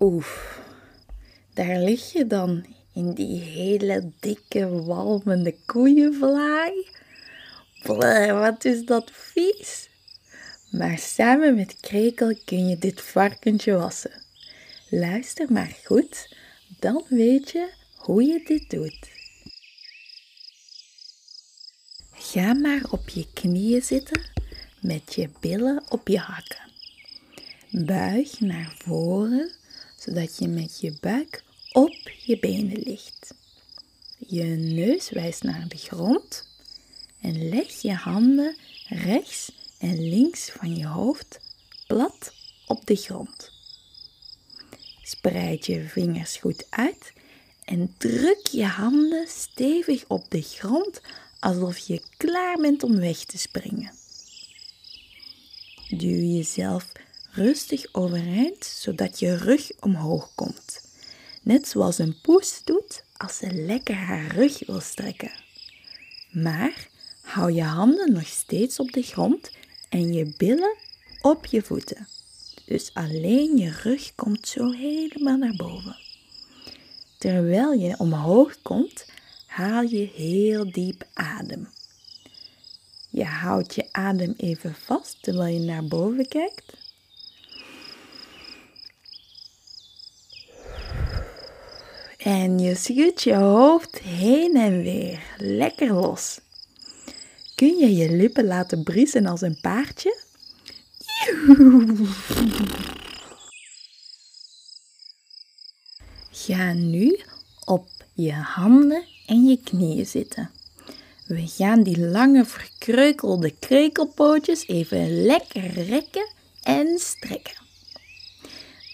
Oef, daar lig je dan in die hele dikke, walmende koeienvlaai. Bleh, wat is dat vies. Maar samen met Krekel kun je dit varkentje wassen. Luister maar goed, dan weet je hoe je dit doet. Ga maar op je knieën zitten met je billen op je hakken. Buig naar voren zodat je met je buik op je benen ligt. Je neus wijst naar de grond en leg je handen rechts en links van je hoofd plat op de grond. Spreid je vingers goed uit en druk je handen stevig op de grond alsof je klaar bent om weg te springen. Duw jezelf rustig overeind zodat je rug omhoog komt. Net zoals een poes doet als ze lekker haar rug wil strekken. Maar hou je handen nog steeds op de grond en je billen op je voeten. Dus alleen je rug komt zo helemaal naar boven. Terwijl je omhoog komt, haal je heel diep adem. Je houdt je adem even vast terwijl je naar boven kijkt. En je schudt je hoofd heen en weer, lekker los. Kun je je lippen laten briesen als een paardje? Ga nu op je handen en je knieën zitten. We gaan die lange verkreukelde krekelpootjes even lekker rekken en strekken.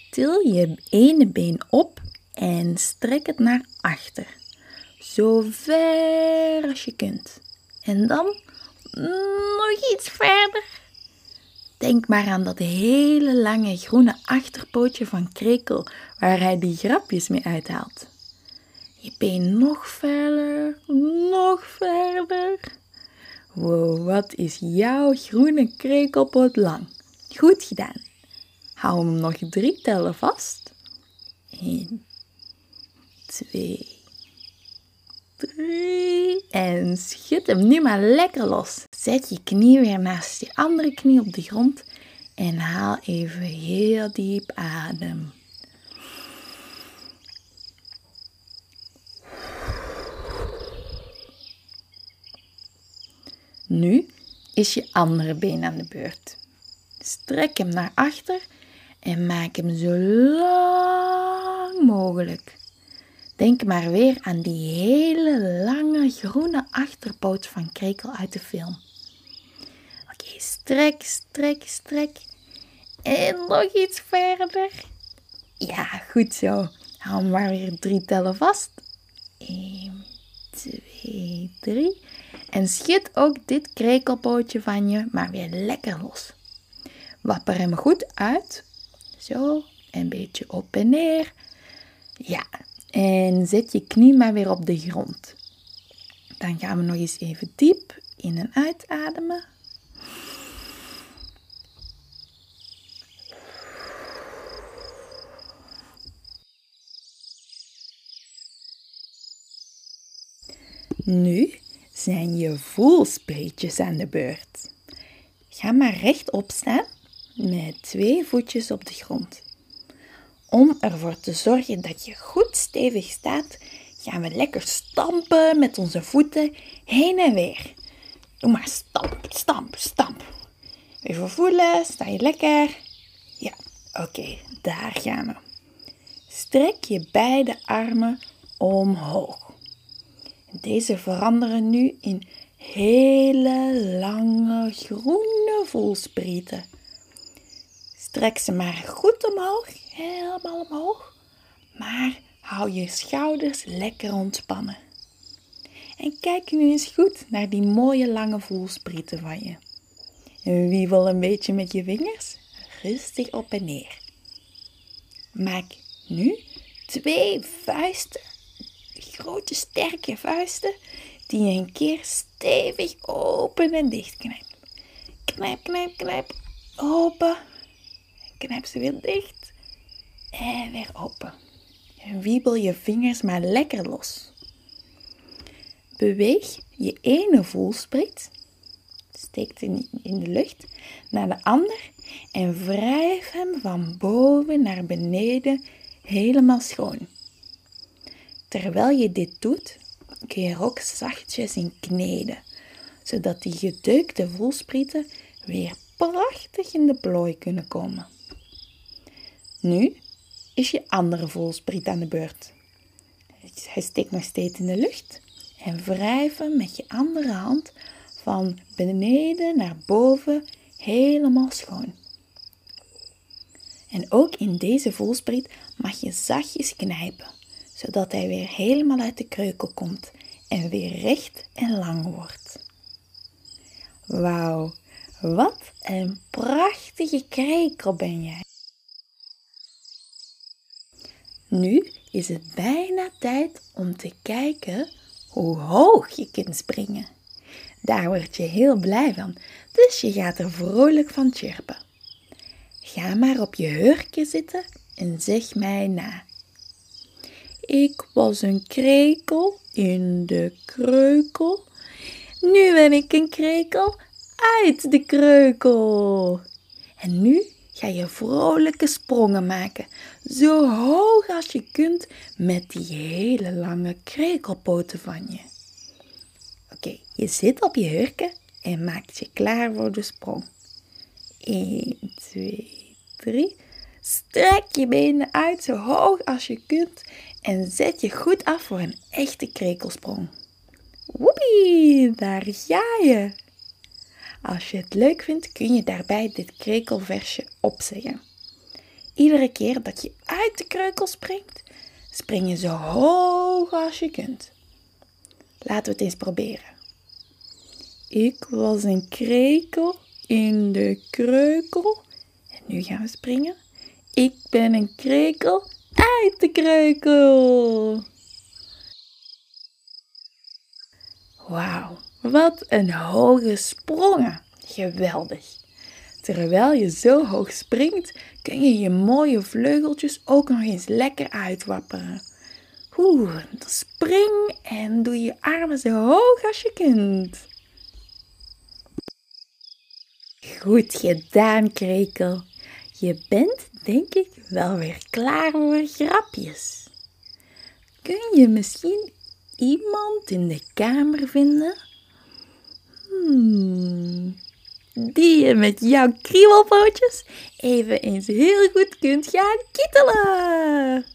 Til je ene been op en strek het naar achter. Zo ver als je kunt. En dan nog iets verder. Denk maar aan dat hele lange groene achterpootje van Krekel waar hij die grapjes mee uithaalt. Je been nog verder, nog verder. Wow, wat is jouw groene krekelpoot lang. Goed gedaan. Hou hem nog drie tellen vast. 1, 2, 3. En schud hem nu maar lekker los. Zet je knie weer naast je andere knie op de grond en haal even heel diep adem. Nu is je andere been aan de beurt. Strek hem naar achter en maak hem zo lang mogelijk. Denk maar weer aan die hele lange groene achterpoot van Krekel uit de film. Oké, strek, strek, strek. En nog iets verder. Ja, goed zo. Hou maar weer drie tellen vast. 1, 2, 3. En schud ook dit krekelpootje van je maar weer lekker los. Wapper hem goed uit. Zo, een beetje op en neer. En zet je knie maar weer op de grond. Dan gaan we nog eens even diep in en uitademen. Nu zijn je voelspreetjes aan de beurt. Ga maar rechtop staan met twee voetjes op de grond. Om ervoor te zorgen dat je goed stevig staat, gaan we lekker stampen met onze voeten heen en weer. Doe maar stamp, stamp, stamp. Even voelen, sta je lekker? Ja, oké, daar gaan we. Strek je beide armen omhoog. Deze veranderen nu in hele lange groene voelsprieten. Strek ze maar goed omhoog, helemaal omhoog. Maar hou je schouders lekker ontspannen. En kijk nu eens goed naar die mooie lange voelsprieten van je. Wiebel een beetje met je vingers, rustig op en neer. Maak nu twee vuisten, grote sterke vuisten, die je een keer stevig open en dicht knijpt. Knijp, knijp, knijp, open. Knijp ze weer dicht. En weer open. En wiebel je vingers maar lekker los. Beweeg je ene voelspriet, steek in, in de lucht, naar de ander en wrijf hem van boven naar beneden helemaal schoon. Terwijl je dit doet, kun je er ook zachtjes in kneden, zodat die gedeukte voelsprieten weer prachtig in de plooi kunnen komen. Nu is je andere voelspriet aan de beurt. Hij steekt nog steeds in de lucht en wrijf hem met je andere hand van beneden naar boven helemaal schoon. En ook in deze voelspriet mag je zachtjes knijpen, zodat hij weer helemaal uit de kreukel komt en weer recht en lang wordt. Wauw, wat een prachtige krekel ben jij! Nu is het bijna tijd om te kijken hoe hoog je kunt springen. Daar word je heel blij van, dus je gaat er vrolijk van chirpen. Ga maar op je hurkje zitten en zeg mij na. Ik was een krekel in de kreukel. Nu ben ik een krekel uit de kreukel. En nu ga je vrolijke sprongen maken, zo hoog als je kunt met die hele lange krekelpoten van je. Oké, je zit op je hurken en maakt je klaar voor de sprong. 1, 2, 3. Strek je benen uit zo hoog als je kunt en zet je goed af voor een echte krekelsprong. Woepie, daar ga je! Als je het leuk vindt, kun je daarbij dit krekelversje opzeggen. Iedere keer dat je uit de kreukel springt, spring je zo hoog als je kunt. Laten we het eens proberen. Ik was een krekel in de kreukel. En nu gaan we springen. Ik ben een krekel uit de kreukel. Wauw, wat een hoge sprongen. Geweldig. Terwijl je zo hoog springt, kun je je mooie vleugeltjes ook nog eens lekker uitwapperen. Oeh, spring en doe je armen zo hoog als je kunt. Goed gedaan, krekel. Je bent, denk ik, wel weer klaar voor grapjes. Kun je misschien iemand in de kamer vinden? Hmm, die je met jouw kriebelpootjes even eens heel goed kunt gaan kittelen.